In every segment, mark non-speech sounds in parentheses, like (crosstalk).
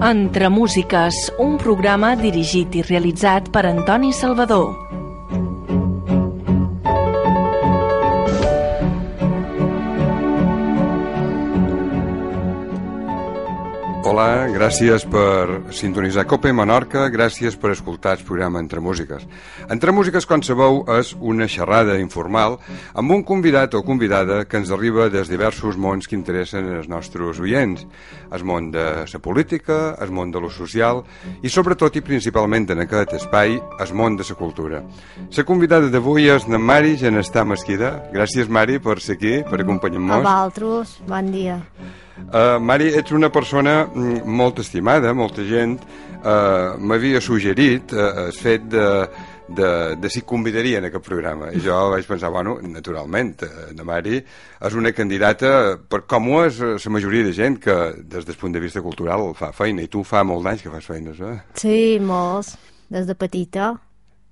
Entre Músiques, un programa dirigit i realitzat per Antoni Salvador. Hola, gràcies per sintonitzar Cope Menorca, gràcies per escoltar el programa Entre Músiques. Entre Músiques, com sabeu, és una xerrada informal amb un convidat o convidada que ens arriba des diversos mons que interessen els nostres oients. El món de la política, el món de lo social i sobretot i principalment en aquest espai, el món de la cultura. La convidada d'avui és na Mari Genestà Mesquida. Gràcies, Mari, per ser aquí, per acompanyar-nos. A vosaltres, bon dia. Uh, Mari, ets una persona mm, molt estimada, molta gent uh, m'havia suggerit uh, el fet de, de, de si convidaria en aquest programa. I jo vaig pensar, bueno, naturalment, la Mari és una candidata, per com ho és la majoria de gent que des del punt de vista cultural fa feina, i tu fa molt d'anys que fas feines, eh? Sí, molts, des de petita.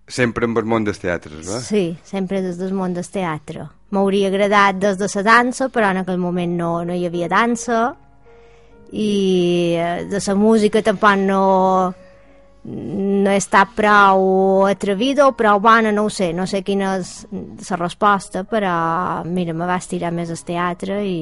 Sempre amb el món dels teatres, eh? Sí, sempre des del món del teatre. M'hauria agradat des de la dansa, però en aquell moment no, no hi havia dansa, i eh, de la música tampoc no, no he estat prou atrevida o prou bona, no ho sé, no sé quina és la resposta, però mira, me vas tirar més al teatre i...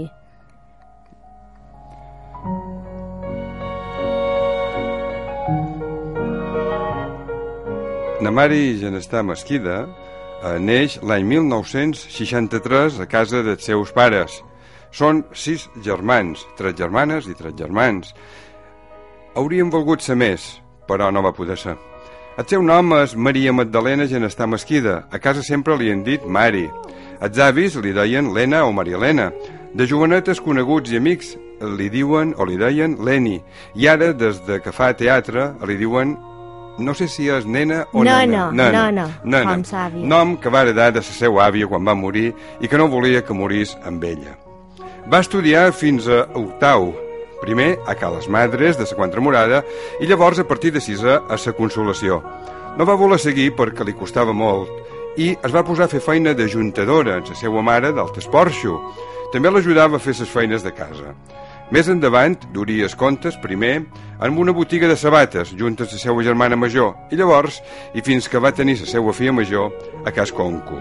Na Mari Genestà Mesquida eh, neix l'any 1963 a casa dels seus pares. Són sis germans, tres germanes i tres germans. Haurien volgut ser més, però no va poder ser. El seu nom és Maria Magdalena Genestà Mesquida. A casa sempre li han dit Mari. Els avis li deien Lena o Maria Helena. De jovenetes coneguts i amics li diuen o li deien Leni. I ara, des de que fa teatre, li diuen no sé si és nena o No, nena. no, nena. no, no, nena. com sàvia. Nom que va heredar de la seva àvia quan va morir i que no volia que morís amb ella. Va estudiar fins a octau, primer a Cales Madres de la Contramurada i llavors a partir de sisè a la Consolació. No va voler seguir perquè li costava molt i es va posar a fer feina d'ajuntadora amb la seva mare d'Altes Porxo. També l'ajudava a fer les feines de casa. Més endavant, duria els comptes, primer, en una botiga de sabates, juntes a la seva germana major, i llavors, i fins que va tenir la seva filla major, a Cas Conco.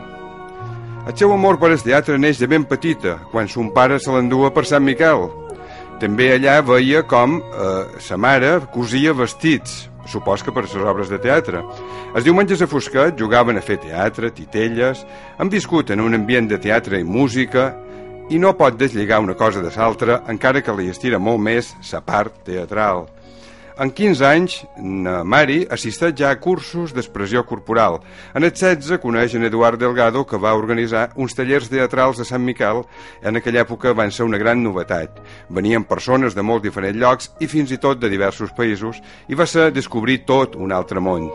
El seu amor per al teatre neix de ben petita, quan son pare se l'endua per Sant Miquel. També allà veia com eh, sa mare cosia vestits, supos que per les obres de teatre. Els diumenges a Fosquet jugaven a fer teatre, titelles, han viscut en un ambient de teatre i música, i no pot deslligar una cosa de l'altra, encara que li estira molt més sa part teatral. En 15 anys, Mari assisteix ja a cursos d'expressió corporal. En el 16 coneix en Eduard Delgado, que va organitzar uns tallers teatrals a Sant Miquel. En aquella època van ser una gran novetat. Venien persones de molts diferents llocs i fins i tot de diversos països i va ser descobrir tot un altre món.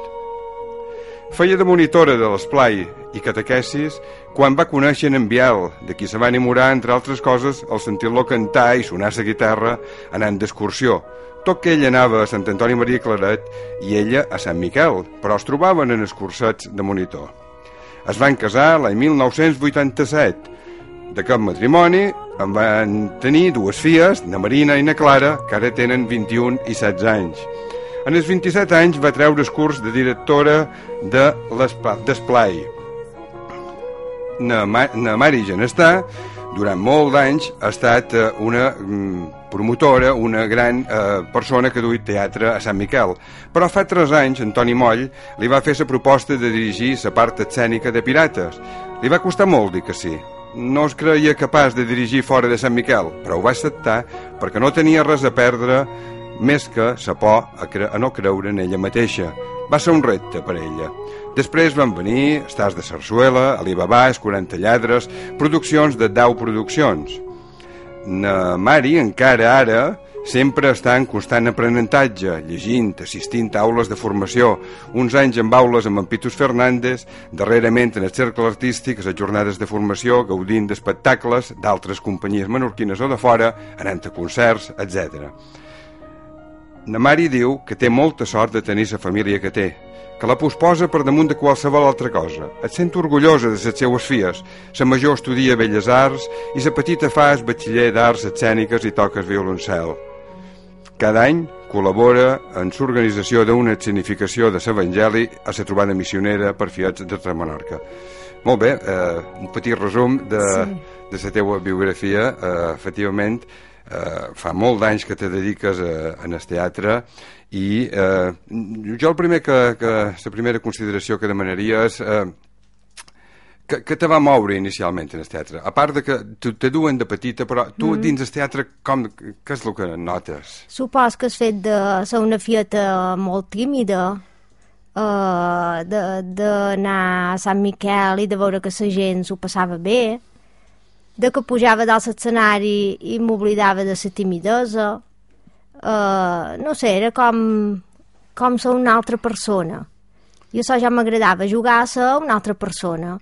Feia de monitora de l'esplai i catequesis quan va conèixer en Biel, de qui se va enamorar, entre altres coses, al sentir-lo cantar i sonar la guitarra anant d'excursió. Tot que ell anava a Sant Antoni Maria Claret i ella a Sant Miquel, però es trobaven en els cursets de monitor. Es van casar l'any 1987. D'aquest matrimoni en van tenir dues filles, na Marina i na Clara, que ara tenen 21 i 16 anys. En els 27 anys va treure el curs de directora de d'Esplai. Na, Ma na Mari Genestà, durant molt d'anys, ha estat eh, una mm, promotora, una gran eh, persona que duit teatre a Sant Miquel. Però fa tres anys, Antoni Moll li va fer la proposta de dirigir la part escènica de Pirates. Li va costar molt dir que sí. No es creia capaç de dirigir fora de Sant Miquel, però ho va acceptar perquè no tenia res a perdre més que sa por a, cre a no creure en ella mateixa. Va ser un repte per a ella. Després van venir Estàs de Sarsuela, Alibaba, Els 40 lladres, produccions de Dau Produccions. Na Mari, encara ara, sempre està en constant aprenentatge, llegint, assistint a aules de formació, uns anys amb aules amb en Pitus Fernández, darrerament en el cercle artístic, a jornades de formació, gaudint d'espectacles d'altres companyies menorquines o de fora, anant a concerts, etc. Na Mari diu que té molta sort de tenir la família que té, que la posposa per damunt de qualsevol altra cosa. Et sent orgullosa de les seues filles. La major estudia Belles Arts i la petita fa el batxiller d'Arts Escèniques i toca el violoncel. Cada any col·labora en l'organització d'una escenificació de l'Evangeli a la trobada missionera per fiats de Menorca. Molt bé, eh, un petit resum de, sí. de la teva biografia. Eh, efectivament, eh, fa molt d'anys que te dediques a, a el teatre i eh, jo el primer que, que la primera consideració que demanaria és eh, que, que te va moure inicialment en el teatre? A part de que te duen de petita, però tu mm. dins el teatre, com, què és el que notes? Supos que has fet de ser una fieta molt tímida, uh, d'anar a Sant Miquel i de veure que la gent s'ho passava bé, de que pujava dalt l'escenari i m'oblidava de la timidesa. Uh, no sé, era com, com ser una altra persona. I això ja m'agradava, jugar a ser una altra persona.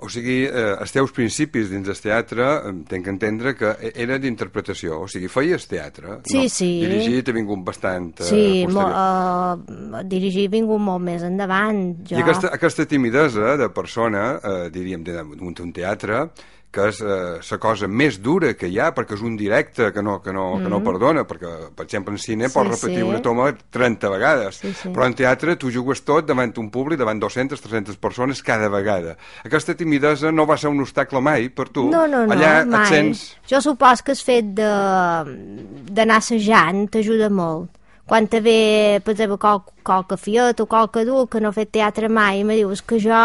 O sigui, eh, els teus principis dins del teatre, tenc que entendre que e-, era d'interpretació, o sigui, feies teatre. Sí, no? sí. Dirigir t'ha vingut bastant... Eh, sí, mo, uh, dirigir ha vingut molt més endavant. Jo. I aquesta, aquesta timidesa de persona, eh, diríem, d'un teatre, que és eh, la cosa més dura que hi ha, perquè és un directe que no, que no, mm. que no mm. perdona, perquè, per exemple, en cine sí, pots repetir sí. una toma 30 vegades, sí, sí. però en teatre tu jugues tot davant un públic, davant 200, 300 persones cada vegada. Aquesta timidesa no va ser un obstacle mai per tu? No, no, no, Allà mai. Et sents... Jo supos que el fet d'anar assajant t'ajuda molt. Quan te ve, per exemple, qual, qualque fiat o qualque dur que no ha fet teatre mai, i me dius que jo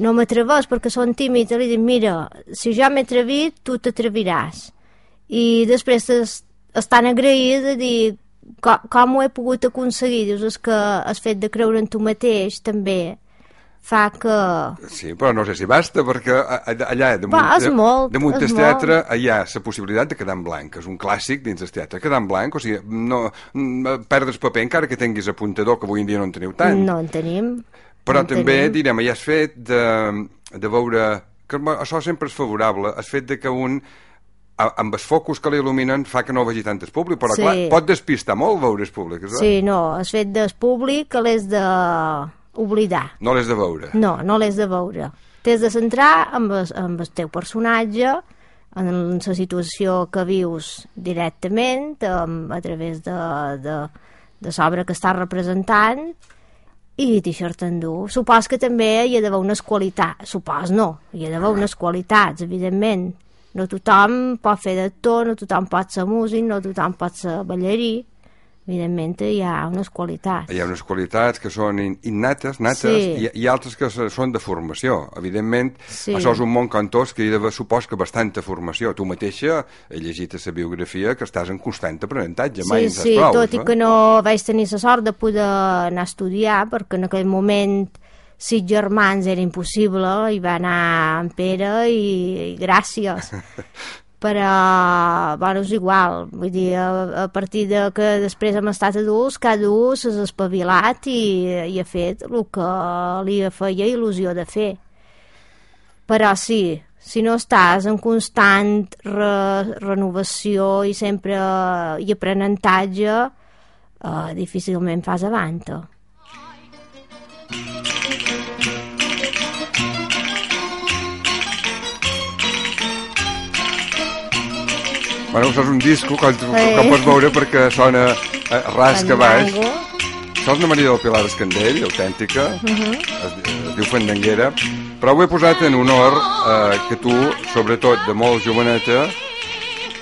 no m'atreveix perquè són tímids, li dic, mira, si jo m'he atrevit, tu t'atreviràs. I després es, estan agraïts de dir com, com ho he pogut aconseguir. Dius, és que el fet de creure en tu mateix també fa que... Sí, però no sé si basta, perquè allà damunt, Va, és molt, és del teatre molt. hi ha la possibilitat de quedar en blanc, és un clàssic dins del teatre, quedar en blanc, o sigui, no, perdres paper encara que tinguis apuntador, que avui en dia no en teniu tant. No en tenim. Però també, direm, ja has fet de, de veure... que això sempre és favorable, el fet de que un amb els focus que l'il·luminen fa que no vegi tant el públic, però sí. clar, pot despistar molt veure el públic, és Sí, no, el fet del públic que l'has de oblidar. No l'has de veure. No, no l'has de veure. T'has de centrar amb el, amb el teu personatge, en la situació que vius directament, a través de, de, de l'obra que estàs representant, i deixar-te endur. Supos que també hi ha d'haver unes qualitats, supos no, hi ha d'haver unes qualitats, evidentment. No tothom pot fer d'actor, no tothom pot ser músic, no tothom pot ser ballarí, evidentment hi ha unes qualitats. Hi ha unes qualitats que són innates, nates, sí. i, i altres que són de formació. Evidentment, sí. això és un món cantós que hi d'haver, supos que bastanta formació. Tu mateixa he llegit a la biografia que estàs en constant aprenentatge, mai sí, sí, prou. tot i que no vaig tenir la sort de poder anar a estudiar, perquè en aquell moment sis germans era impossible, i va anar en Pere i, i gràcies. (laughs) però bueno, és igual vull dir, a, a partir de que després hem estat adults, cada un s'ha espavilat i, i ha fet el que li feia il·lusió de fer. Però sí si no estàs en constant re, renovació i sempre i aprenentatge eh, difícilment fas avant Bueno, això és un disco que, sí. que pots veure perquè sona eh, ras que baix. Això és una Maria del Pilar Escandell, autèntica, uh -huh. es, es diu Fandanguera, però ho he posat en honor eh, que tu, sobretot de molt joveneta,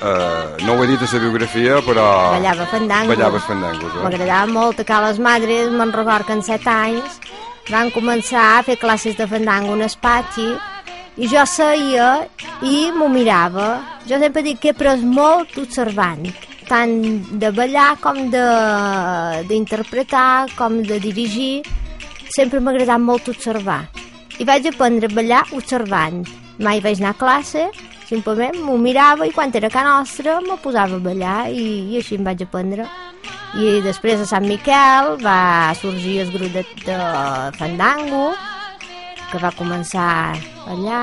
eh, no ho he dit a la biografia, però... Ballava fandango. Ballaves fandangos, eh? M'agradava molt tocar les madres, me'n record que en set anys van començar a fer classes de fandango en espatxi i jo seia i m'ho mirava. Jo sempre dic que he pres molt observant, tant de ballar com d'interpretar, com de dirigir. Sempre m'ha agradat molt observar. I vaig aprendre a ballar observant. Mai vaig anar a classe, simplement m'ho mirava i quan era a nostra me posava a ballar i, i així em vaig aprendre. I després a Sant Miquel va sorgir el grup de, de Fandango, que va començar allà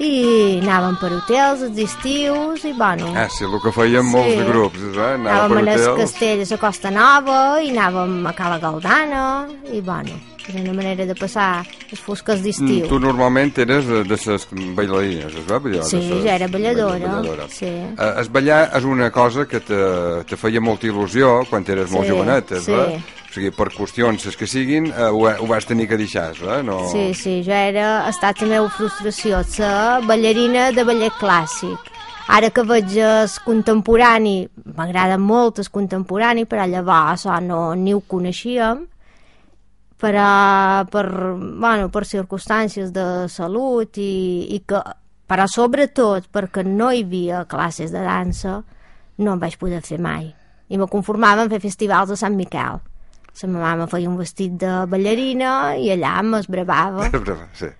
i anàvem per hotels els estius i bueno... Ah, sí, el que feien sí. molts de grups, eh? Anàvem, anàvem per hotels. A Castell, a Costa Nova i anàvem a Cala Galdana i bueno, era una manera de passar les fosques d'estiu. Mm, tu normalment eres de, de les ballarines, es va? Ballar, Sí, ses- ja era balladora, balladora. sí. Eh, es ballar és una cosa que te, te feia molta il·lusió quan eres molt Sí, jovenet, es sí. va? O sigui, per qüestions les que siguin, eh, ho, ho vas tenir que deixar, va? No... Sí, sí, jo era, ha estat la meva frustració, ser ballarina de ballet clàssic. Ara que veig el contemporani, m'agrada molt el contemporani, però llavors això no, ni ho coneixíem, però per, bueno, per circumstàncies de salut i, i que, però sobretot perquè no hi havia classes de dansa, no em vaig poder fer mai. I me conformava en fer festivals a Sant Miquel. La meva mama feia un vestit de ballarina i allà m'esbravava. (laughs) sí.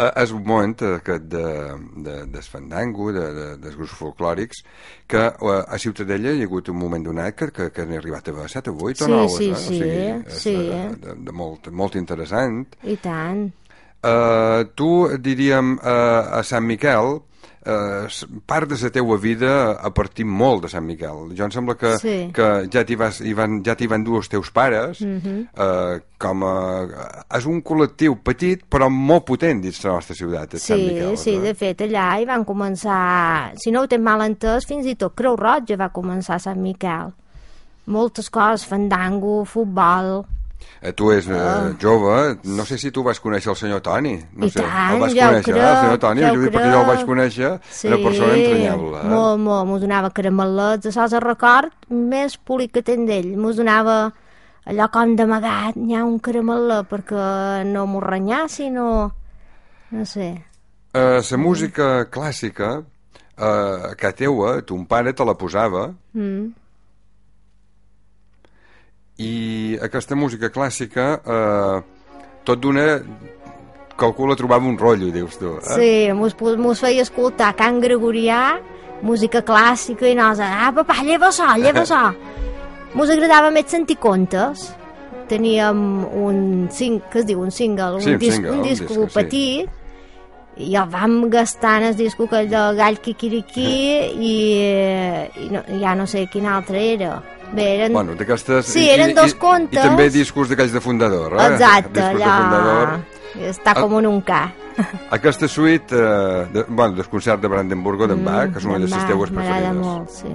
Eh, és un moment eh, aquest de, de, del fandango, de, de, dels grups folclòrics, que eh, a Ciutadella hi ha hagut un moment donat que, que, que n'he arribat a haver 7 o 8 Sí, o 9, sí, eh? sí, o sigui, és sí. de, de, de molt, molt interessant. I tant. Uh, tu, diríem, uh, a Sant Miquel, uh, part de la teua vida ha partit molt de Sant Miquel. Jo em sembla que, Sí. que ja t'hi van, ja van dur els teus pares, Mhm. uh, com a... És un col·lectiu petit, però molt potent dins la nostra ciutat, el Sant Sí, Miquel. sí, no? de fet, allà hi van començar, si no ho tens mal entès, fins i tot Creu Roja va començar a Sant Miquel. Moltes coses, fandango, futbol... Eh, tu és uh, jove, no sé si tu vas conèixer el senyor Toni. No. I sé, tant, el vas ja conèixer, crec, eh, el senyor Toni, ja ho dic perquè jo el vaig crec. conèixer, Sí, una persona entranyable. Eh? molt, molt, m'ho donava caramelets, això és el record més públic que tenc d'ell, m'ho donava allò com d'amagat, n'hi ha un caramelet perquè no m'ho renyassi, no... no sé. Uh, la música clàssica, uh, que teua, ton pare te la posava, Mm. I aquesta música clàssica, uh, tot d'una, calcula trobava un rotllo, dius tu. Eh? Sí, mos, mos feia escoltar Can Gregorià, música clàssica, i nosaltres, ah, papà, lleva això, lleva això. (laughs) Mos agradava més sentir contes. Teníem un, sing, que es diu, un single, un, Sí, un disc, single, un un disco disc, sí. petit, i el vam gastar en el disco aquell de Gall Kikiriki i, i no, ja no sé quin altre era. Bé, eren... Bueno, d'aquestes... Sí, i- eren i- dos i, contes. I també discos d'aquells de fundador, eh? Exacte, discos de fundador. allà... Està com en un ca. Aquesta suite, eh, de, bueno, del concert de Brandenburgo d'en Bach, que és una de les teues Mm, M'agrada preferides. molt, sí.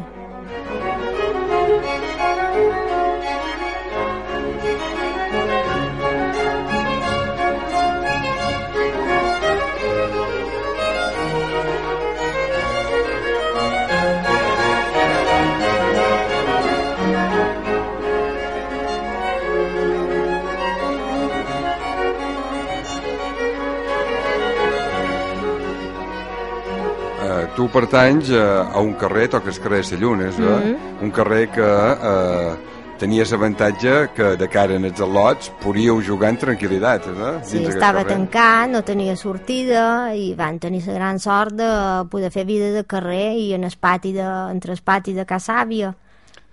Tu pertanys eh, a un carrer, toques carrer de Llunes, eh? Mm-hmm. un carrer que eh, tenies avantatge que de cara en els al·lots podíeu jugar en tranquil·litat, eh? Sí, dins estava carrer. tancat, no tenia sortida i van tenir la gran sort de poder fer vida de carrer i en el pati de, entre el pati de Casàvia,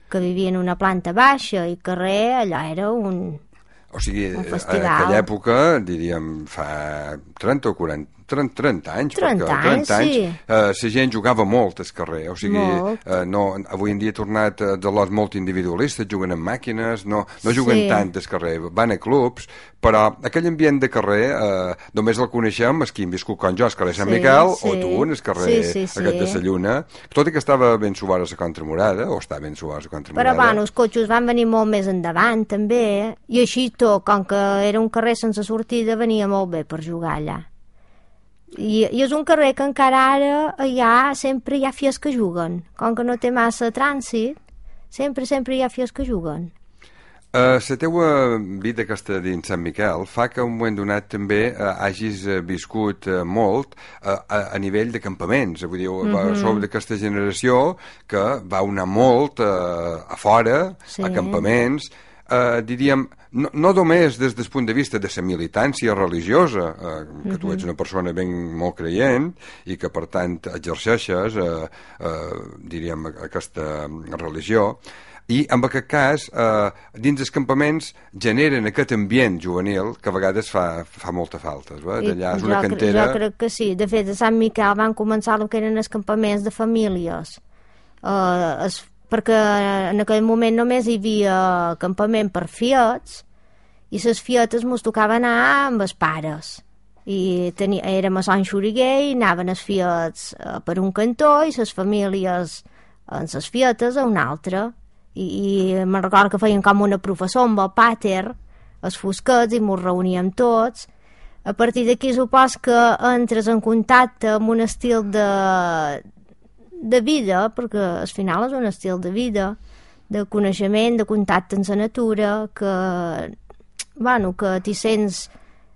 que vivia en una planta baixa i carrer, allò era un... O sigui, en aquella època, diríem, fa 30 o 40, 30, 30 anys, 30 perquè anys, 30 anys sí. eh, la gent jugava molt al carrer, o sigui, Molt. eh, no, avui en dia ha tornat eh, de lots molt individualistes, juguen amb màquines, no, no juguen Sí. tant al carrer, van a clubs, però aquell ambient de carrer eh, només el coneixem els que hem viscut com jo, al carrer Sant Sí, Miquel, sí. o tu, en el carrer Sí, sí, sí. aquest de la Lluna, tot i que estava ben subara la contramurada, o està ben subara la contramurada. Però bueno, els cotxes van venir molt més endavant també, i així tot, com que era un carrer sense sortida, venia molt bé per jugar allà. I, I és un carrer que encara ara allà sempre hi ha fies que juguen. Com que no té massa trànsit, sempre, sempre hi ha fies que juguen. Uh, la teua vida aquesta dins Sant Miquel fa que un moment donat també uh, hagis uh, viscut uh, molt uh, a, a nivell de campaments. Vull dir, mm -hmm. sou d'aquesta generació que va anar molt uh, a fora, Sí. a campaments, uh, diríem, no, no només des del punt de vista de la militància religiosa, uh, que tu ets una persona ben molt creient i que per tant exerceixes, uh, uh, diríem, aquesta religió, i en aquest cas, eh, dins dels campaments generen aquest ambient juvenil que a vegades fa, fa molta falta. Va? Allà és una jo, cantera... Jo crec que sí. De fet, a Sant Miquel van començar el que eren els campaments de famílies. Uh, es, perquè en aquell moment només hi havia campament per fiats i les fietes mos tocava anar amb els pares. I teni, érem a Sant Xuriguer i anaven els fiets eh, per un cantó i les famílies en les fietes a un altre. I, i me'n recordo que feien com una professor amb el pàter els fosquets i mos reuníem tots. A partir d'aquí supos que entres en contacte amb un estil de, de vida, perquè al final és un estil de vida, de coneixement, de contacte amb la natura, que, bueno, que t'hi sents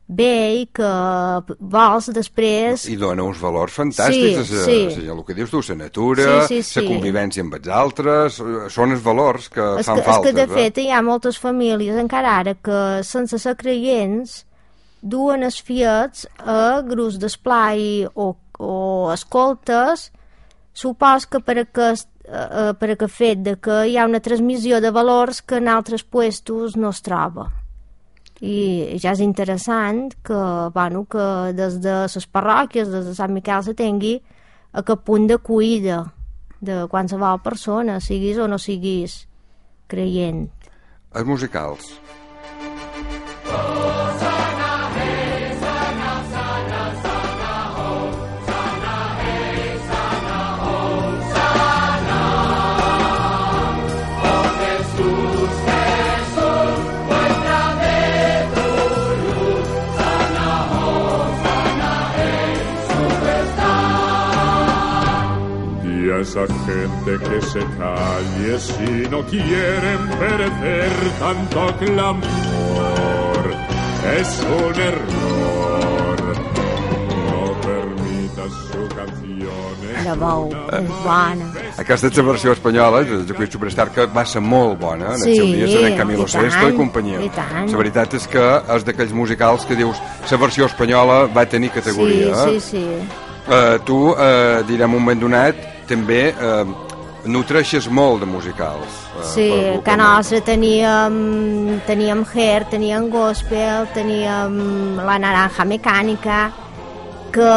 bé i que vols després... I dona uns valors fantàstics, sí, sí. sí. el que dius tu, la natura, sí, sí, sí. la convivència amb els altres, són els valors que es fan que, falta. És que, de fet, hi ha moltes famílies, encara ara, que sense ser creients, duen els fiats a grups d'esplai o, o escoltes, supos que per aquest, eh, per aquest fet de que hi ha una transmissió de valors que en altres puestos no es troba i ja és interessant que, bueno, que des de les parròquies, des de Sant Miquel se tingui aquest punt de cuida de qualsevol persona, siguis o no siguis creient. Els musicals. Esa gente que se calle si no quieren perder tanto clamor. Es un error. No permitas su canción. La veu bona. Aquesta és la versió espanyola de Joaquim Superstar, que va ser molt bona en sí, el seu dia, serà Camilo Sesto i companyia. I tant. La veritat és que és d'aquells musicals que dius la versió espanyola va tenir categoria. Sí, sí, sí. Uh, tu, uh, direm un moment donat, també eh, nutreixes molt de musicals. Eh, sí, que nostre teníem, teníem Hair, teníem Gospel, teníem La Naranja Mecànica, que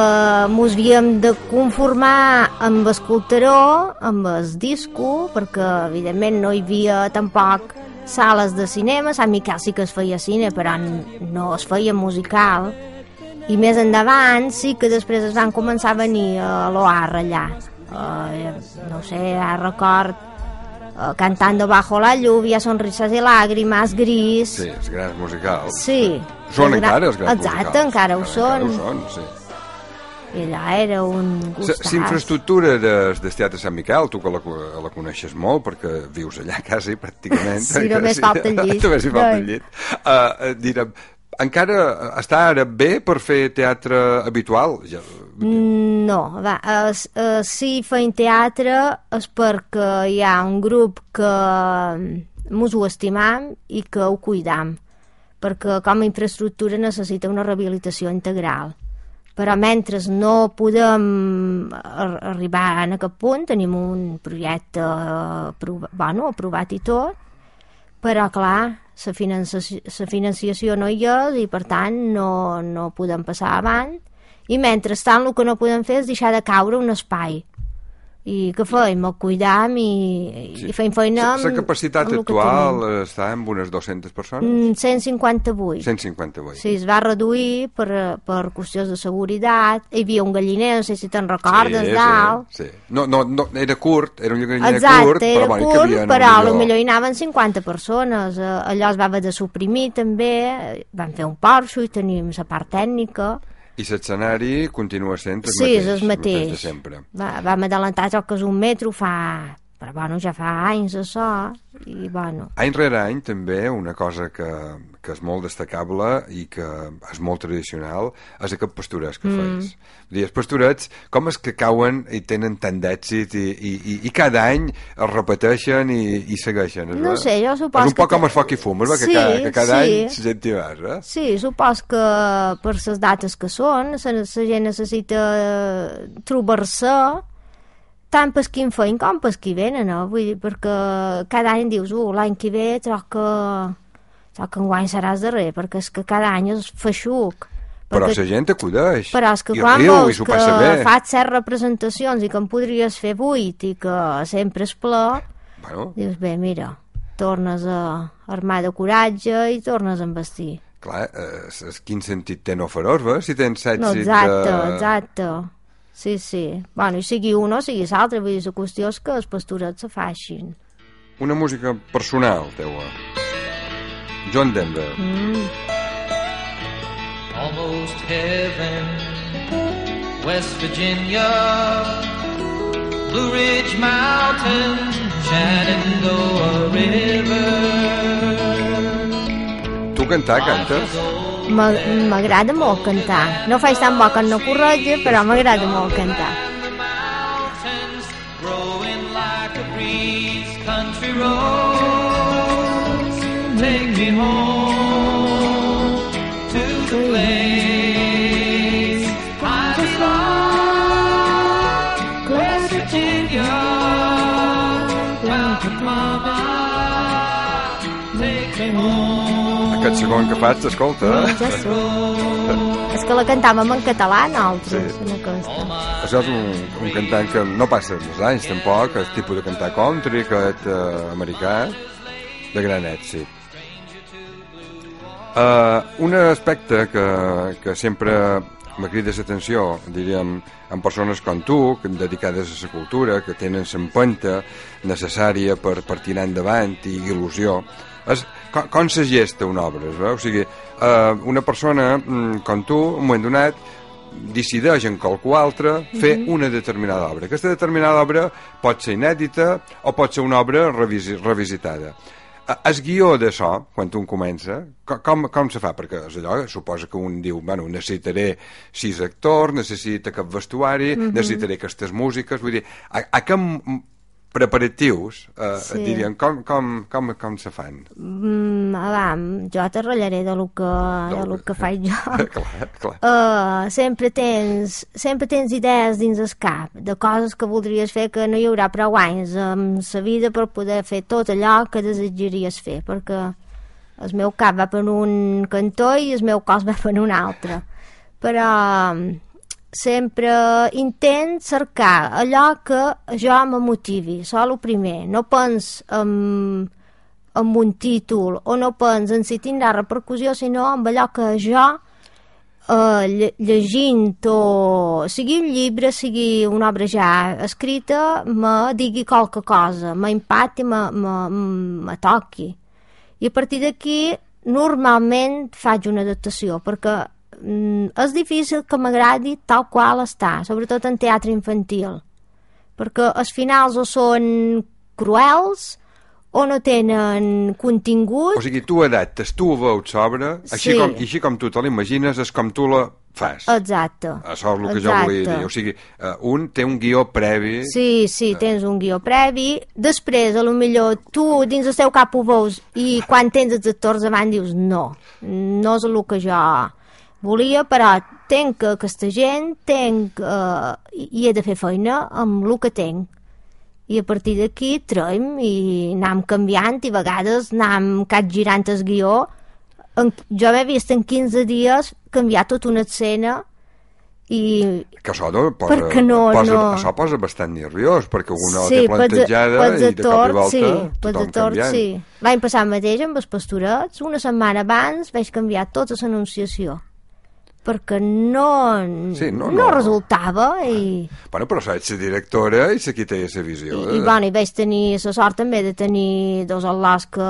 mos havíem de conformar amb el culteró, amb el disco, perquè evidentment no hi havia tampoc sales de cinema, Sant Miquel sí que es feia cine, però no es feia musical, i més endavant sí que després es van començar a venir a l'OAR allà, eh, no sé, a record eh, cantando bajo la lluvia, sonrisas y lágrimas, gris... Sí, els grans musicals. Sí. Són els encara els grans Exacte, musicals. encara ho són. Encara ho són, sí. I allà era un gustàs. La infraestructura del de Teatre Sant Miquel, tu que la, la coneixes molt, perquè vius allà (laughs) quasi, pràcticament. Sí, només falta el (laughs) llit. només hi falta el llit. Uh, direm, encara està ara bé per fer teatre habitual? Ja, Mm, no, va, es, es, si feim teatre és perquè hi ha un grup que mos ho estimam i que ho cuidam, perquè com a infraestructura necessita una rehabilitació integral. Però mentre no podem arribar en aquest punt, tenim un projecte bueno, aprovat i tot, però clar, la financiació, la financiació no hi és i per tant no, no podem passar avant. I mentrestant el que no podem fer és deixar de caure un espai i què fem? El cuidam i, sí. i fem feina amb... La capacitat amb actual està en unes 200 persones? 158. 158. Sí, es va reduir per, per qüestions de seguretat. Hi havia un galliner, no sé si te'n recordes, sí, dalt. Sí, sí. No, no, no, era curt, era un galliner Exacte, curt, era però, bueno, curt, però millor... millor hi anaven 50 persones. Eh, allò es va haver de suprimir també, van fer un porxo i tenim la part tècnica i l'escenari continua sent el sí, mateix, és el mateix. de sempre. Va, vam adelantar jo que és un metro fa... Però bueno, ja fa anys això, i bueno... Any rere any també una cosa que, que és molt destacable i que és molt tradicional és aquest pastorets que mm. fes. Dir, els pastorets, com és que cauen i tenen tant d'èxit i, i, i, i cada any es repeteixen i, i segueixen? No sé, jo suposo És un poc que... com el foc i fum, és sí, que, cada, que cada sí. any se gent hi vas, eh? Sí, supos que per les dates que són, la gent necessita trobar-se tant per qui en feien com per qui venen, no? Vull dir, perquè cada any dius, uh, l'any que ve troc que, troc que enguany seràs darrer, perquè és que cada any és feixuc. Però la gent acudeix. Però és que I quan riu, i s'ho que passa bé. fas set representacions i que en podries fer vuit i que sempre és ple, Bueno, dius, bé, mira, tornes a armar de coratge i tornes a embestir. Clar, eh, quin sentit té no fer-ho, si tens èxit no, exacte, de... exacte. Sí, sí. Bueno, i sigui un o sigui l'altre, vull dir, la qüestió és que els pastorets se facin. Una música personal, teua. John Denver. Mm. Almost heaven, West Virginia, Blue Ridge Mountain, Shenandoah River. Tu cantar, cantes? M'a- M'agrada molt cantar. No faig tan bo que no corretge, però m'agrada molt cantar. mountains growing like a breeze, country roads take me home to the place I belong, West Virginia, mountain mama, take me home. Aquest segon que faig, escolta. eh? Ja sé. És que la cantàvem en català, nosaltres, Oh, en aquesta. Això és un, un cantant que no passa els anys, tampoc, el tipus de cantar country, aquest eh, americà, de gran èxit. Uh, un aspecte que, que sempre me crida l'atenció, diríem, en persones com tu, que dedicades a la cultura, que tenen l'empenta necessària per, per tirar endavant i il·lusió, és com, com se gesta una obra, veu? O sigui, uh, una persona mm, com tu, en un moment donat, decideix en qualcú altre fer una determinada obra. Aquesta determinada obra pot ser inèdita o pot ser una obra revisi revisitada. Eh, El guió d'això, quan un comença, co- com, com se fa? Perquè és allò, suposa que un diu, bueno, necessitaré sis actors, necessita aquest vestuari, necessitaré aquestes músiques, vull dir, a, a què m- preparatius, eh, Sí. dirien, com, com, com, com se fan? Mm, avam, jo te ratllaré de lo que, de lo que faig jo. (laughs) clar, clar. Uh, sempre tens sempre tens idees dins el cap de coses que voldries fer que no hi haurà prou anys en la vida per poder fer tot allò que desitjaries fer perquè el meu cap va per un cantó i el meu cos va per un altre però sempre intent cercar allò que jo me motivi, això el primer no pens en, amb un títol o no pens en si tindrà repercussió sinó amb allò que jo eh, lle- llegint o sigui un llibre, sigui una obra ja escrita, me digui qualque cosa, m'impacti, me, me, me toqui. I a partir d'aquí normalment faig una adaptació perquè mm, és difícil que m'agradi tal qual està, sobretot en teatre infantil perquè els finals o són cruels o no tenen contingut O sigui, tu adaptes, tu veus l'obra, així, Sí. com, així com tu te l'imagines, és com tu la fas. Exacte. Això és el que jo volia dir. O sigui, uh, un té un guió previ... Sí, sí, tens un guió previ. Després, a lo millor, tu dins el teu cap ho veus i quan tens els actors davant dius no, no és el que jo volia, però tenc que aquesta gent, tenc, eh, i he de fer feina amb el que tenc. I a partir d'aquí traiem i anem canviant i a vegades anem capgirant el guió. En, jo he vist en 15 dies canviar tota una escena i Que això no, posa, Perquè no, posa, no. Això posa bastant nerviós, perquè una sí, la té plantejada pels i de cop i volta sí, tothom actors, canviant. sí. L'any passat mateix amb els pastorets, una setmana abans vaig canviar tota l'anunciació perquè no, Sí, no, no, no. resultava i, Bueno, però saps la directora i la qui té la visió. i, i, bueno, i vaig tenir la sort també de tenir dos al·lòs que,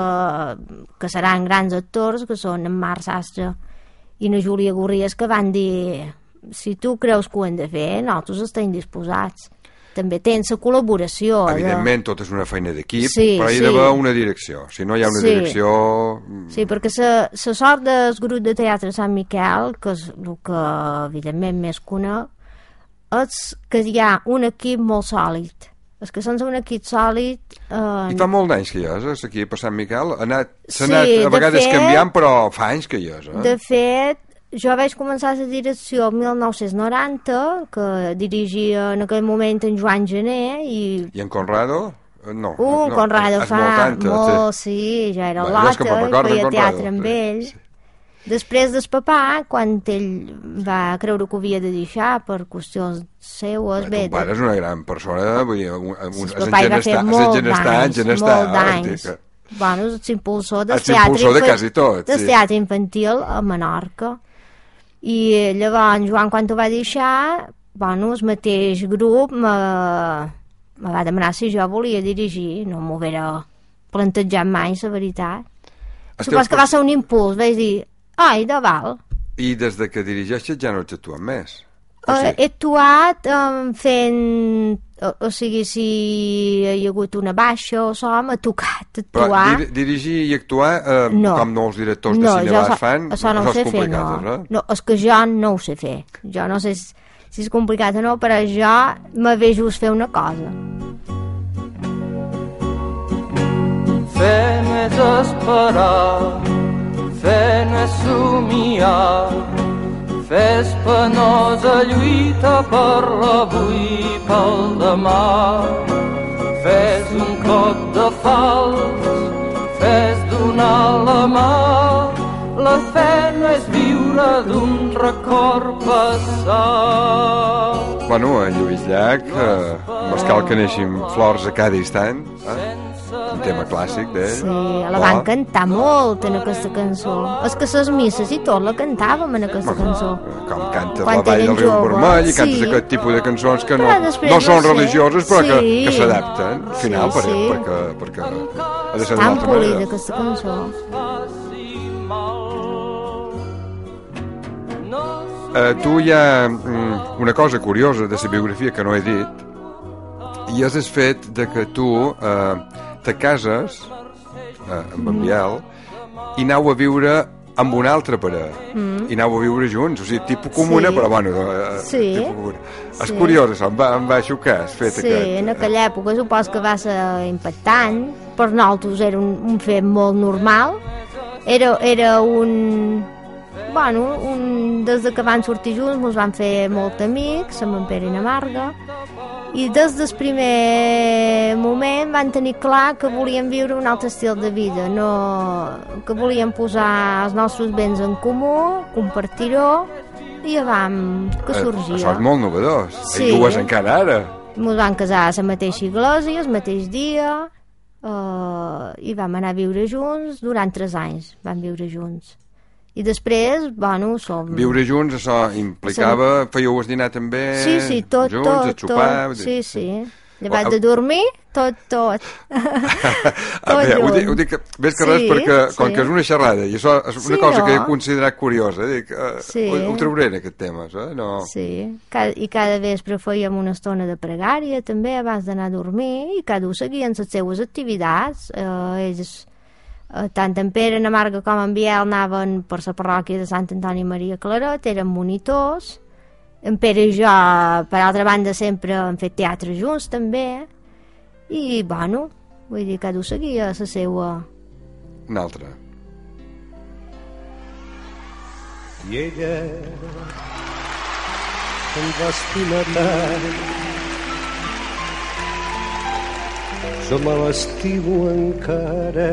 que seran grans actors, que són en Marc Sastre i na Júlia Gorries, que van dir si tu creus que ho hem de fer, nosaltres estem disposats. També tens la col·laboració. de- Evidentment, tot és una feina d'equip, Sí, però hi ha sí. d'haver una direcció. Si no hi ha una Sí. direcció... mm, Sí, perquè la sort del grup de teatre Sant Miquel, que és el que evidentment més conec, és que hi ha un equip molt sòlid. És que sense un equip sòlid... Eh, I fa molt d'anys que hi és, eh, aquí a Sant Miquel. Ha anat, s'ha Sí, anat a de vegades fet- canviant, però fa anys que hi és. Eh? De fet, jo vaig començar la direcció el 1990, que dirigia en aquell moment en Joan Gené, i I en Conrado? Eh, No. un no, Conrado fa molt tanta, molt, sí, ja era l'Ota, feia Conrado, teatre amb sí, ell. sí. Després del papà, quan ell va creure que ho havia de deixar per qüestions seues, Bé, ton pare és una gran persona, vull dir, un, un, Sí, va fer molt d'anys, molt d'anys. bueno, és l'impulsor del impulsor de quasi tot, del sí. teatre infantil a Menorca. I llavors, Joan, quan ho va deixar, bueno, el mateix grup me, me va demanar si jo volia dirigir, no m'ho haguera plantejat mai, la veritat. Els Supos que va ser un impuls, vaig dir, ai, de val. I des de que dirigeixes ja no ets actuant més. O Uh, sigui, he actuat um, fent... O, o sigui, si hi ha hagut una baixa o so, m'ha tocat però actuar. dir, dirigir i actuar eh, No. com molts directors de no, cine jo les so- fan, això no ho és sé fer, no. eh? no. És que jo no ho sé fer. Jo no sé si, és complicat o no, però jo me ve just fer una cosa. Fe no és esperar, fe no és somiar, fe és penosa lluita per l'avui pel demà. Fe és un cop de fals, fe és donar la mà, la fe no és viure d'un record passat. Bueno, a Lluís Llach, eh, mos cal que neixin flors a cada instant, eh? Un tema clàssic d'ell. Sí, la van cantar molt en aquesta cançó. És que les misses i tot la cantàvem en aquesta cançó. Com canta Quan la Vall del Riu Vermell i cantes sí. aquest tipus de cançons que no, no són religioses però que, Sí. que s'adapten al final Sí, per, sí. perquè, perquè ha de ser d'una Tan altra polida manera. aquesta cançó. Eh, tu hi ha mm, una cosa curiosa de la biografia que no he dit i és el fet de que tu eh, te cases eh, amb en Biel i aneu a viure amb una altra parella i aneu a viure junts, o sigui, tipus comuna Mm. Sí. però bueno, eh, Sí. tipus comuna. és Sí. curiós això, em va, em va xocar el fet Sí, aquest en aquella època supos que va ser impactant. Per nosaltres era un, un fet molt normal. Era, era un... Bueno, un, des de que van sortir junts ens van fer molt amics, amb en Pere i na Marga, i des del primer moment van tenir clar que volien viure un altre estil de vida, no, que volien posar els nostres béns en comú, compartir-ho, i ja vam, que Eh, sorgia. això és molt novedós Sí. i és encara ara Ens van casar a la mateixa església, el mateix dia, eh, i vam anar a viure junts durant tres anys, vam viure junts. I després, bueno, som... viure junts, això implicava fèieu el dinar també Sí, sí, tot, junts, tot, a xupar tot, sí, sí. Llevat de dormir, tot, tot. A veure, ho dic, ho dic més que Sí, res perquè, com sí. que és una xerrada i això és una Sí, cosa que no? he considerat curiosa, dic, eh, Sí. ho, ho trauré en aquest tema, eh? no... Sí, cada, i cada vespre fèiem una estona de pregària també abans d'anar a dormir i cada un seguien les seues activitats. Eh, ells, tant en Pere, en Amarga com en Biel anaven per la parròquia de Sant Antoni Maria Claret, eren monitors. En Pere i jo, per altra banda, sempre hem fet teatre junts també. I, bueno, vull dir, cada un seguia la seva... Una altra. I ella em va estimar tant jo me l'estimo encara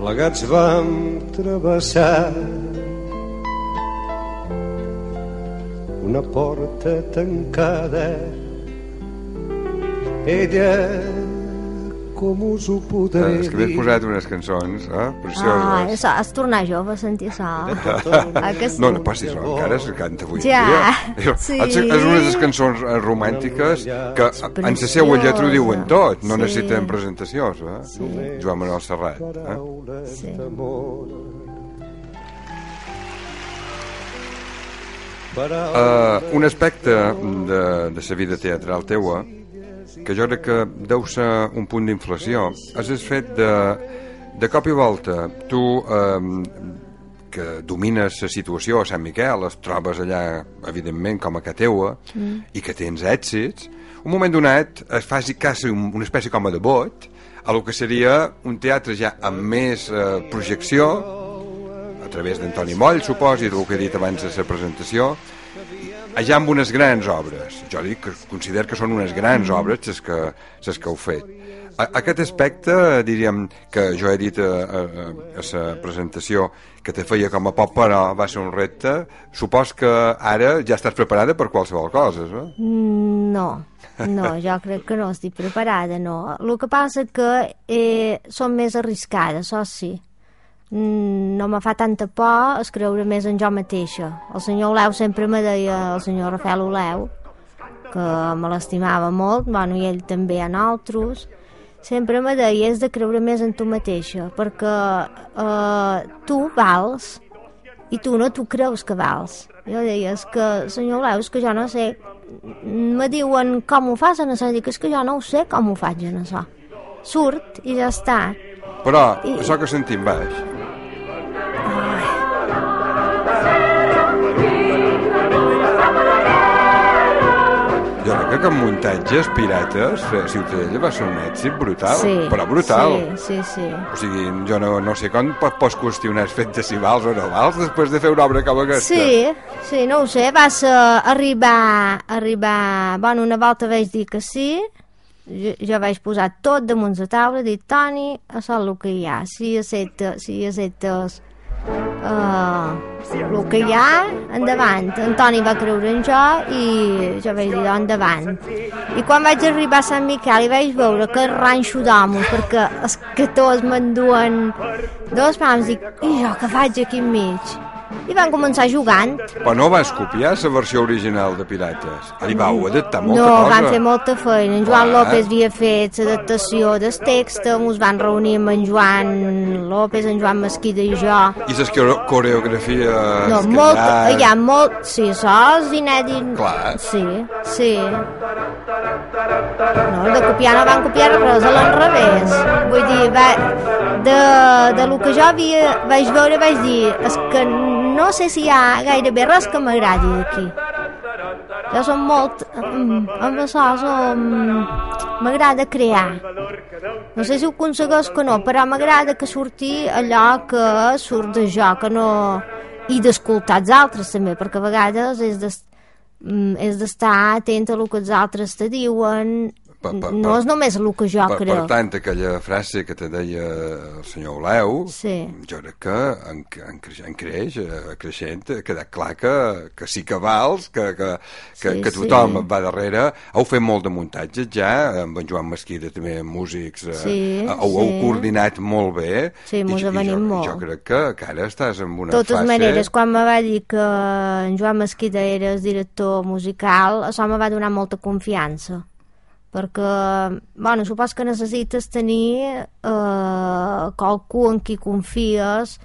plegats vam travessar una porta tancada. Ella com us ho podré Eh, és que m'he dir posat unes cançons eh? Ah, precioses. això, és tornar jove a sentir això. Ah, (laughs) que sí? no, no passi això, encara se canta avui Ja, dia. (laughs) sí. És, és una de les cançons eh, romàntiques que en la seva lletra ho diuen tot, no Sí. necessiten presentacions. Eh? Joan Manuel Serrat. Eh? Sí. Uh, un aspecte de, de la vida teatral teua que jo crec que deu ser un punt d'inflació el fet de, de cop i volta tu um, que domines la situació a Sant Miquel, es trobes allà evidentment com a ca teua mm. i que tens èxits un moment donat es faci quasi un, una espècie com a de bot a lo que seria un teatre ja amb més eh, projecció a través d'Antoni Moll, suposo, i del que he dit abans de la presentació, allà amb unes grans obres. Jo dic que considero que són unes grans Mm. obres les que, les que heu fet. A, aquest aspecte, diríem, que jo he dit a, a, a la presentació que te feia com a poc, però va ser un repte, supos que ara ja estàs preparada per qualsevol cosa, no? Mm, No, no, (laughs) jo crec que no estic preparada, no. El que passa que eh, són més arriscades, això sí. Mm, no me fa tanta por es creure més en jo mateixa. El senyor Oleu sempre me deia, el senyor Rafael Oleu, que me l'estimava molt, bueno, i ell també a nosaltres, sempre me deia és de creure més en tu mateixa, perquè eh, tu vals i tu no tu creus que vals. Jo deia, és que, senyor Oleu, és que jo no sé, me diuen com ho fas en això, dic, és que jo no ho sé com ho faig en això. Surt i ja està. Però, I- això que sentim baix, que amb muntatges pirates, eh, Ciutadella va ser un èxit brutal, sí, però brutal. Sí, sí, sí. O sigui, jo no, no sé com pot, pots qüestionar el fet de si vals o no vals després de fer una obra com aquesta. Sí, sí, no ho sé, va ser arribar, arribar... Bueno, una volta vaig dir que sí, jo, jo vaig posar tot damunt la taula, dir, Toni, això és el que hi ha, si accepta, si acceptes uh, el que hi ha, endavant. En Toni va creure en jo i jo vaig dir, "Doncs, endavant. I quan vaig arribar a Sant Miquel i vaig veure que ranxo d'homes, perquè els tots m'enduen dos pams, dic, i jo què faig aquí enmig? I van començar jugant. Però no vas copiar la versió original de Pirates. Li vau adaptar molta no, cosa. van fer molta feina. En Joan Clar. López havia fet l'adaptació del text, ens van reunir amb en Joan López, en Joan Mesquida i jo. I les coreo- coreografies... No, que molt, hi ha... hi ha molt... Sí, sols inèdit... Clar. Sí, sí. No, de copiar no van copiar res, a l'enrevés. Vull dir, va, de, de lo que jo havia, vaig veure, vaig dir, és que no sé si hi ha gairebé res que m'agradi d'aquí. Jo som molt... Amb això som... M'agrada crear. No sé si ho aconsegueix que no, però m'agrada que surti allò que surt de jo, que no... I d'escoltar els altres també, perquè a vegades és mm, és d'estar atent a el que els altres te diuen Pa- pa- no és només el que jo Per, per crec tant, aquella frase que te deia el senyor Oleu, Sí. jo crec que en, en, creix, en creix, eh, creixent, ha quedat clar que, que sí que vals, que, que, que, Sí, que tothom sí. va darrere. Heu fet molt de muntatges ja, amb en Joan Mesquida també, músics, eh, Sí, heu, heu sí. coordinat molt bé. Sí, avenim jo, molt. Jo crec que, que ara estàs en una totes fase... maneres, quan me va dir que en Joan Mesquida era el director musical, això me va donar molta confiança. Perquè, bueno, supos que necessites tenir eh, qualcú en qui confies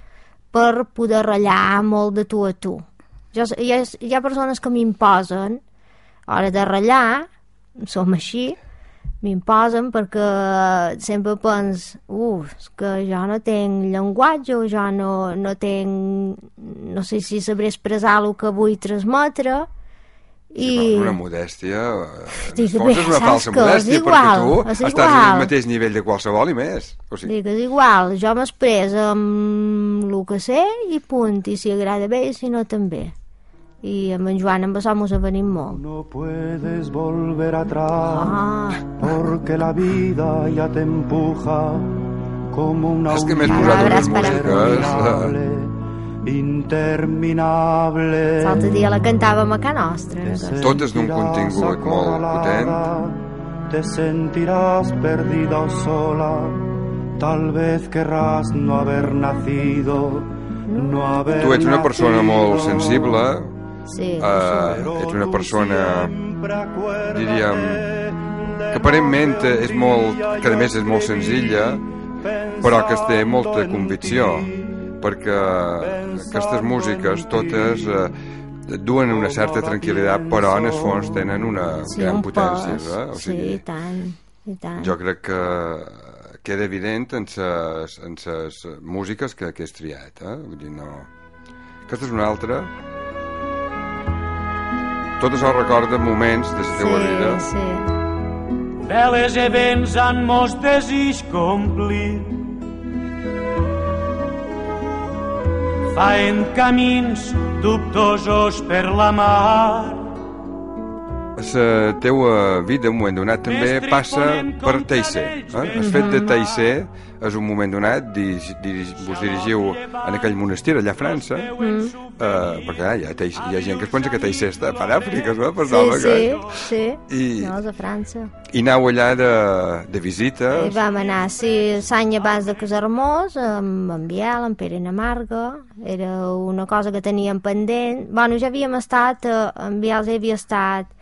per poder ratllar molt de tu a tu. Jo, hi, ha, hi ha persones que m'imposen a hora de ratllar, som així, m'imposen perquè sempre pens, uf, que jo no tinc llenguatge o jo no, no tinc, no sé si sabré expressar el que vull transmetre, i... Una modèstia... eh, En Dic, bé, és una falsa que és modèstia, igual, perquè tu és estàs igual. al mateix nivell de qualsevol i més. O sigui, Dic, és igual, jo m'expreso amb el que sé i punt, i si agrada bé i si no també. I amb en Joan amb això mos avenim molt. No puedes volver atrás Ah, porque la vida ya te empuja como una És que m'he posat unes músiques... interminable, l'altre dia la cantàvem a Can Nostra. Te aquesta. Totes d'un contingut molt acorralada, Te sentirás perdida o sola. Tal vez querrás no haber nacido, no haber Tu ets una persona molt sensible, Sí, eh, ets una persona, diríem, diríem, que aparentment és molt, que a més és molt senzilla, però que té molta convicció, perquè aquestes músiques totes eh, duen una certa tranquil·litat, però en el fons tenen una sí, gran un potència. Eh? O Sí, sigui, i tant, i tant. jo crec que queda evident en ses, en ses músiques que, que has triat, eh? Vull dir, no... Aquesta és una altra. Tot això recorda moments de la teva vida. sí, sí. Veles e vents han mos desig complir. Faen camins dubtosos per la mar. La teua vida, un moment donat, també passa per Teisser. Eh? El fet de Teisser és un moment donat, di, di, vos dirigiu en aquell monestir allà a França, mm. eh, perquè ah, hi, ha, hi ha gent que es pensa que Teisser està per Àfrica, no? Per Sí, sí, que... sí. I, No, és a França. I anau allà de, de visita. I vam anar, sí, l'any abans de casar-nos, amb en Biel, en Pere Namarga, era una cosa que teníem pendent. Bueno, ja havíem estat, eh, en Biel ja havia estat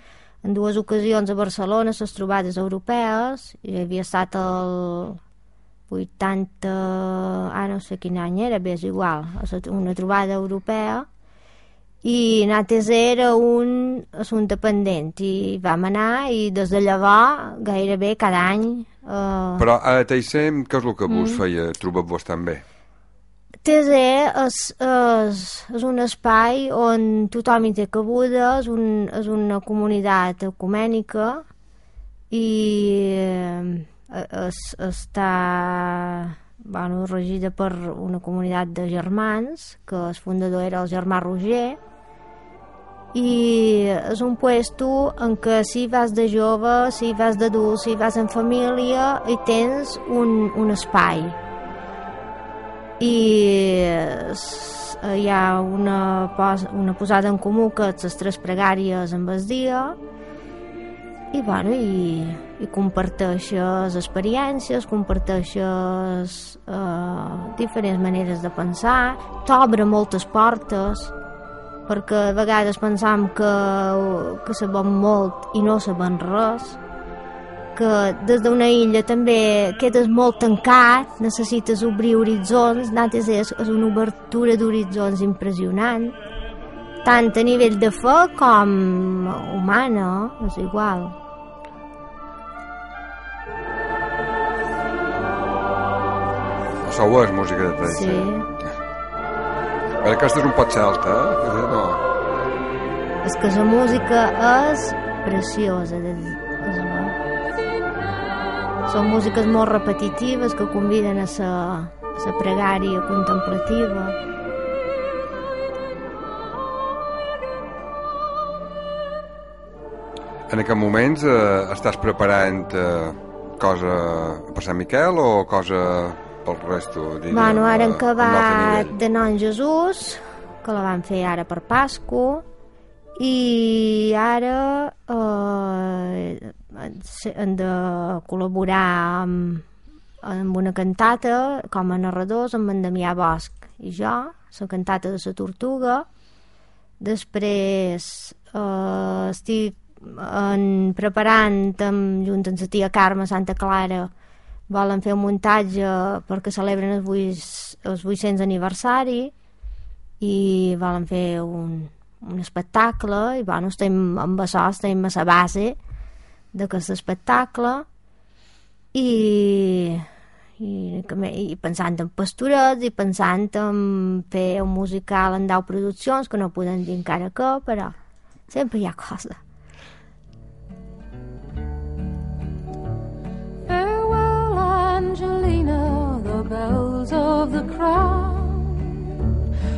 en dues ocasions a Barcelona, les trobades europees, i havia estat el 80, ah, no sé quin any era, bé, és igual, una trobada europea, i nosaltres era un assumpte pendent i vam anar i des de llavors gairebé cada any eh, Però a Teisser, què és el que Mm. vos feia trobar-vos tan bé? TZ és, és, és un espai on tothom hi té cabuda, és, un, és una comunitat ecumènica i eh, es, està bueno, regida per una comunitat de germans, que el fundador era el germà Roger, i és un puesto en què si vas de jove, si vas d'adult, si vas en família, hi tens un, un espai i es- hi ha una, pos, una posada en comú que és les tres pregàries amb el dia i, bueno, i, i comparteixes experiències, comparteixes eh, diferents maneres de pensar, t'obre moltes portes perquè a vegades pensam que, que sabem molt i no sabem res que des d'una illa també quedes molt tancat, necessites obrir horitzons, nosaltres és, és una obertura d'horitzons impressionant, tant a nivell de fe com humana, és igual. Sou és música de Teisser. Sí. Però aquesta és un pot celta, eh? No. És que la música és preciosa. De, és, són músiques molt repetitives que conviden a la, a la pregària contemplativa. En aquests moments eh, estàs preparant eh, cosa per Sant Miquel o cosa pel resto? Diríem, Bueno, ara hem acabat de Non Jesús, que la van fer ara per Pasco, i ara eh, de col·laborar amb, amb una cantata com a narradors amb en Damià Bosch i jo, la cantata de la Tortuga. Després eh, estic en, preparant amb, junt amb la tia Carme Santa Clara volen fer un muntatge perquè celebren el, 8, el 800 aniversari i volen fer un, un espectacle. I bueno, estem amb això, estem a la base d'aquest espectacle i, i, que i pensant en pastorets i pensant en fer un musical en 10 produccions que no podem dir encara què però sempre hi ha cosa Farewell, Angelina, the bells of the crown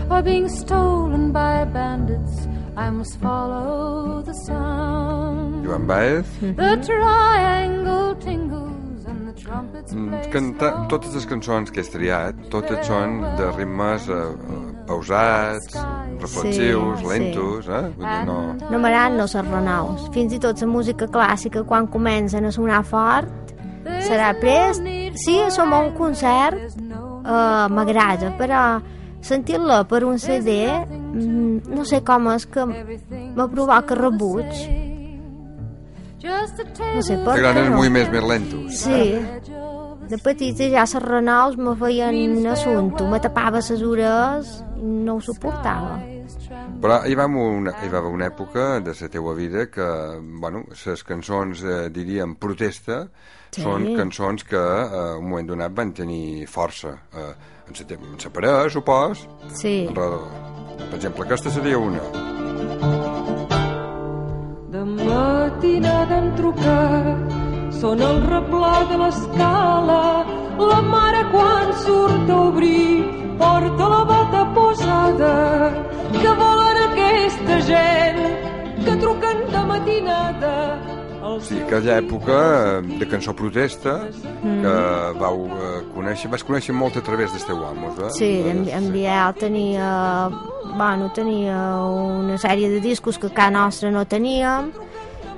are being stolen by bandits. I must follow the sound. Joan Baez, The triangle tingles and the trumpets mm, play canta, totes les cançons que has triat, totes són de ritmes eh, eh, pausats, reflexius, Sí, lentos, eh? Vull dir, no... no m'agraden no ser renaus fins i tot la música clàssica quan comencen a sonar fort serà prest. sí, som a un concert uh, m'agrada però sentir-la per un CD no sé com és que me provoca rebuig no sé per què els moviments més lentos. sí de petita ja les renaus me feien assumpte me tapava les ores i no ho suportava Però hi va, una, hi va haver una època de la teua vida que, bueno, les cançons, eh, diríem, protesta, Sí. són cançons que eh, un moment donat van tenir força. Eh, en en sa parella, supos, sí, enredador. Per exemple, aquesta seria una. De matinada hem trucat, són el replà de l'escala, la mare quan surt a obrir porta la bata posada, que volen aquesta gent que truquen de matinada el Sí, aquella època eh, de cançó protesta que vau eh, conèixer, vas conèixer molt a través dels teus amos, eh? Sí, en, en Biel tenia, bueno, tenia una sèrie de discos que a casa nostra no teníem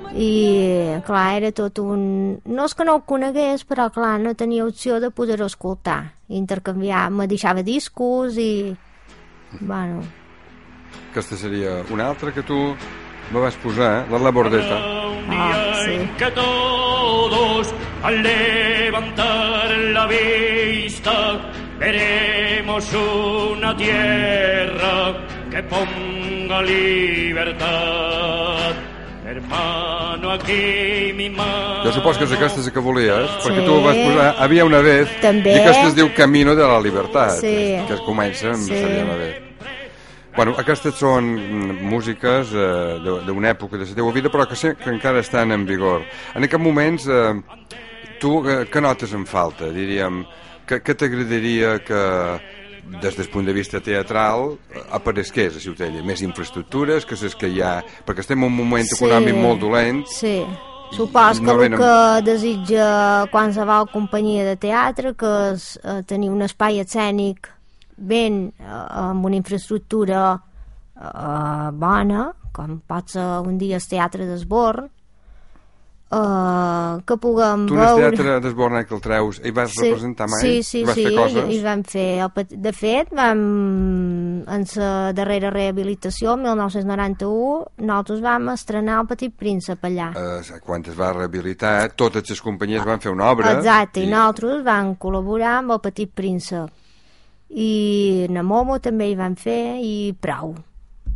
i clar, era tot un... No és que no ho conegués, però clar, no tenia opció de poder-ho escoltar, intercanviar, me deixava discos i... Bueno, Aquesta seria una altra que tu me vas posar, la La Bordeta. Un Ah, sí. en que todos al levantar la vista veremos una tierra que ponga libertad. Hermano, aquí mi mano. Jo supos que és aquesta que volies, perquè Sí. tu vas posar Havia una vez, També. i aquesta es diu Camino de la Libertat, Sí. que es comença amb Sí. Sabia una vez. Bueno, aquestes són mm, músiques eh, de- d'una època de la teva vida, però que, sé, que encara estan en vigor. En aquests moments, eh, tu eh, què notes en falta? Diríem, que, que t'agradaria que des del punt de vista teatral eh, aparegués a Ciutadella? Més infraestructures que les que hi ha... Perquè estem en un moment econòmic molt dolent. Sí. Supos que No el que desitja qualsevol companyia de teatre que és eh, tenir un espai escènic ben eh, amb una infraestructura eh, bona, com pot ser un dia el Teatre d'Esborn, eh, que puguem Tu en el veure... teatre d'Esborna que el treus i vas representar mai? Sí, sí, I vas sí, fer coses? i vam fer... El, de fet, vam, en la darrera rehabilitació, el 1991, nosaltres vam estrenar el Petit Príncep allà. Eh, quan es va rehabilitar, totes les companyies van fer una obra. Exacte, i nosaltres vam col·laborar amb el Petit Príncep. I na Momo també hi van fer i prou.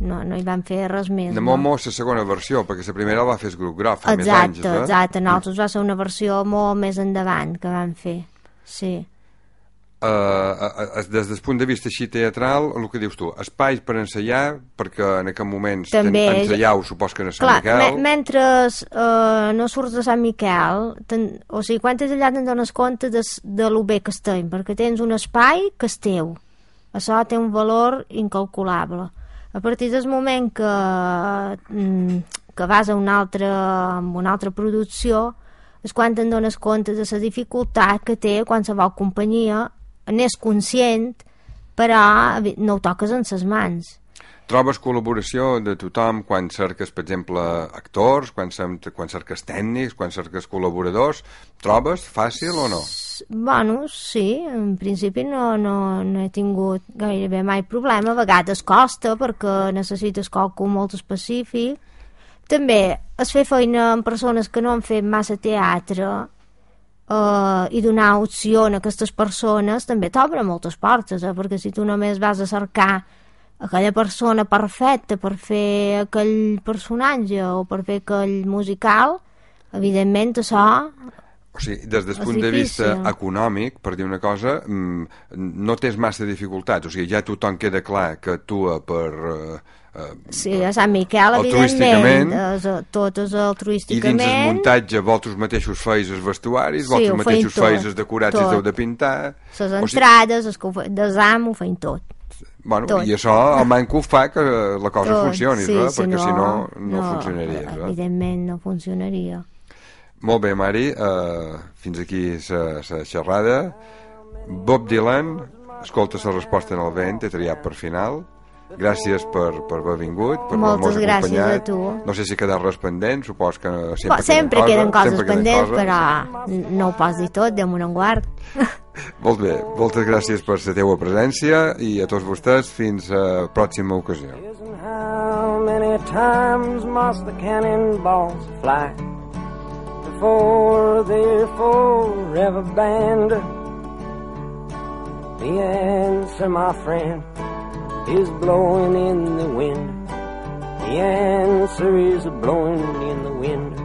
No, no hi van fer res més. De Momo, la segona versió, perquè la primera la va fer el grup Grof, fa més Exacte, anys. eh? exacte. Nosaltres va ser una versió molt més endavant que vam fer. Sí. Uh, des del punt de vista així teatral, el que dius tu, espais per ensaiar, perquè en aquest moments També. ten, ensaiau, supos que en Sant Clar, Miquel... me mentre uh, no surts de Sant Miquel, ten, o sigui, quan ets allà te'n dones compte de, de lo bé que estem, perquè tens un espai que és teu. Això té un valor incalculable. A partir del moment que, mm, que vas a una altra, amb una altra producció, és quan te'n dones compte de la dificultat que té qualsevol companyia, n'és conscient, però no ho toques en ses mans. Trobes col·laboració de tothom quan cerques, per exemple, actors, quan, quan cerques tècnics, quan cerques col·laboradors? Trobes fàcil o no? Bueno, sí, en principi no, no, no he tingut gairebé mai problema. A vegades costa perquè necessites qualcú molt específic. També es fer feina amb persones que no han fet massa teatre eh, i donar opció a aquestes persones també t'obre moltes portes, eh? perquè si tu només vas a cercar aquella persona perfecta per fer aquell personatge o per fer aquell musical, evidentment això O sigui, des del punt de vista econòmic, per dir una cosa, mm, no tens massa dificultats. O sigui, ja tothom queda clar que actua per... Eh, eh, Sí, a Sant Miquel, Altruísticament. evidentment, és, tot és I dins el altruísticament. muntatge vosaltres mateixos feis els vestuaris, Sí, vosaltres mateixos feis els decorats i tot. heu de pintar... Les O sigui, entrades, que ho fe- desam, ho feim tot. bueno, tot. I això el manco fa que la cosa tot. funcioni, sí, eh? si perquè si no, no, funcionaria. Evidentment no funcionaria. Molt bé, Mari, uh, fins aquí la xerrada. Bob Dylan, escolta la resposta en el vent, he triat per final. Gràcies per, per haver vingut, per Moltes gràcies acompanyat. a tu. No sé si quedar res pendent, supos que sempre, Bo, sempre queden coses sempre queden pendents, coses. però no ho pots dir tot, Déu me'n guard. (laughs) Molt bé, moltes gràcies per la teua presència i a tots vostès fins a pròxima ocasió. How many times must the cannonballs fly before they're forever banned? The answer, my friend, is blowing in the wind. The answer is blowing in the wind.